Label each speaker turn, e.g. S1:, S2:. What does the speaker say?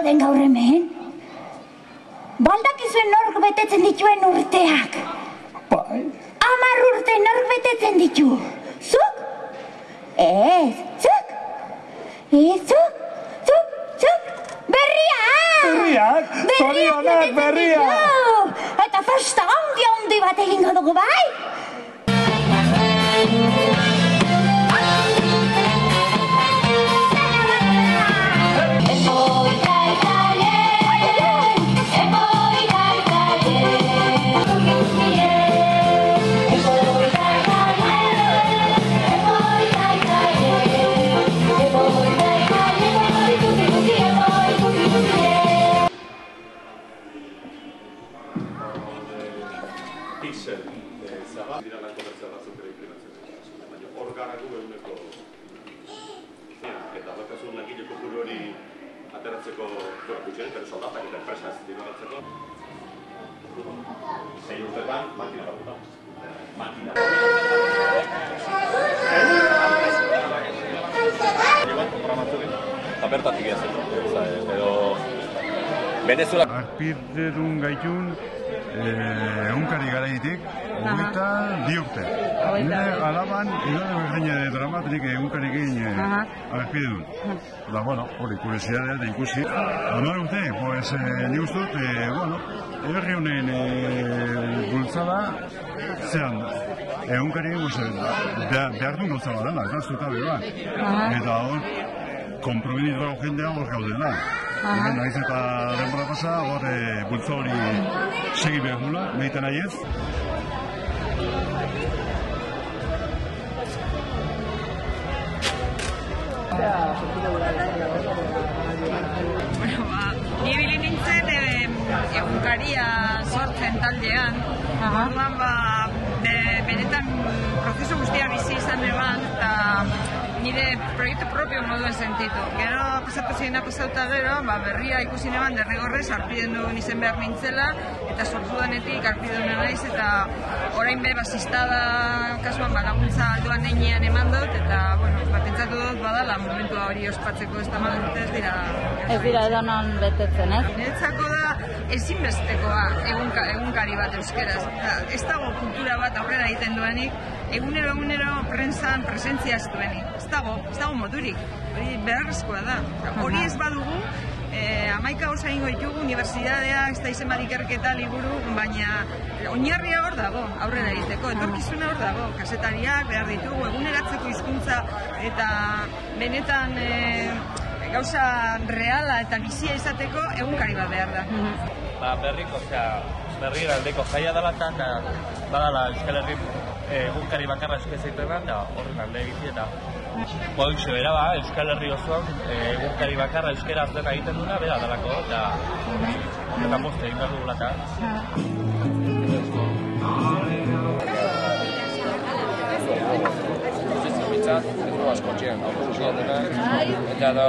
S1: zauden gaur hemen? Baldakizuen nork betetzen dituen urteak.
S2: Bai.
S1: Amar urte nork betetzen ditu. Zuk? Ez, zuk? Ez, zuk? Zuk? Zuk? Berria!
S2: Berriak, zorionak berria!
S3: Zabal dira lan komertzial batzuk ere inprimatzen dira. Baina hor gara gu eguneko eta bakasun langile kopuru hori ateratzeko bueno, gutxien, pero soldatak eta enpresa ez dira batzeko. Sei urtetan, makina bat Makina. Eta bertatik ez, edo Venezuela
S4: Azpirtedun gaitun egunkari garaitik, hogeita bi urte. Nire alaban, idore berdina de dramatik egunkarikin eh, azpirtedun. Da, bueno, hori, kuriosidadea da ikusi. Amar urte, pues, eh, ni ustut, eh, bueno, herri honen eh, bultzada, zean, egunkari, eh, behar, du bat dela, eta zuta bera. Eta hor, komprometitu jendea hor gaudela. Hemen naiz eta denbora pasa, hor e, bultza hori segi behar nula, nahiten nahi ez.
S5: Bueno, ba, ni ibili nintzen eh, egunkaria sortzen taldean. Orduan, ba, de, benetan prozesu guztia bizi izan eban, nire proiektu propio moduen sentitu. Gero, pasatu ziena pasauta gero, ba, berria ikusi neban derrigorrez, arpiden du izen behar nintzela, eta sortu denetik arpiden naiz, eta orain be, basistada kasuan, ba, laguntza alduan neinean eman dut, eta, bueno, ba, pentsatu dut badala momentua hori ospatzeko ez da urte ez dira.
S6: Ez dira edonon betetzen, ez?
S5: Niretzako da ezinbestekoa egunka, egunkari bat euskeraz. Da, ez dago kultura bat aurrera egiten duenik, egunero egunero prensan presentzia ez duenik. Ez dago, ez dago modurik. Hori beharrezkoa da. Hori ez badugu, eh, amaika osa ingo ditugu, unibertsitatea, ez da izen bat ikerketa liburu, baina oinarria hor dago, aurrera egiteko, etorkizuna hor dago, kasetariak behar ditugu, eguneratzeko hizkuntza eta benetan eh, gauza reala eta bizia izateko egunkari bat behar da.
S7: ba, berriko, osea, berri aldeko jaia dela eta badala Euskal Herri egunkari bakarra espezietena eta horren alde egiti eta Boixo, era ba, Euskal Herri osoan eh, egunkari bakarra euskera dena egiten duna, bera dalako, eta eta poste egin behar dugula eta.
S8: Eta askotxean, eta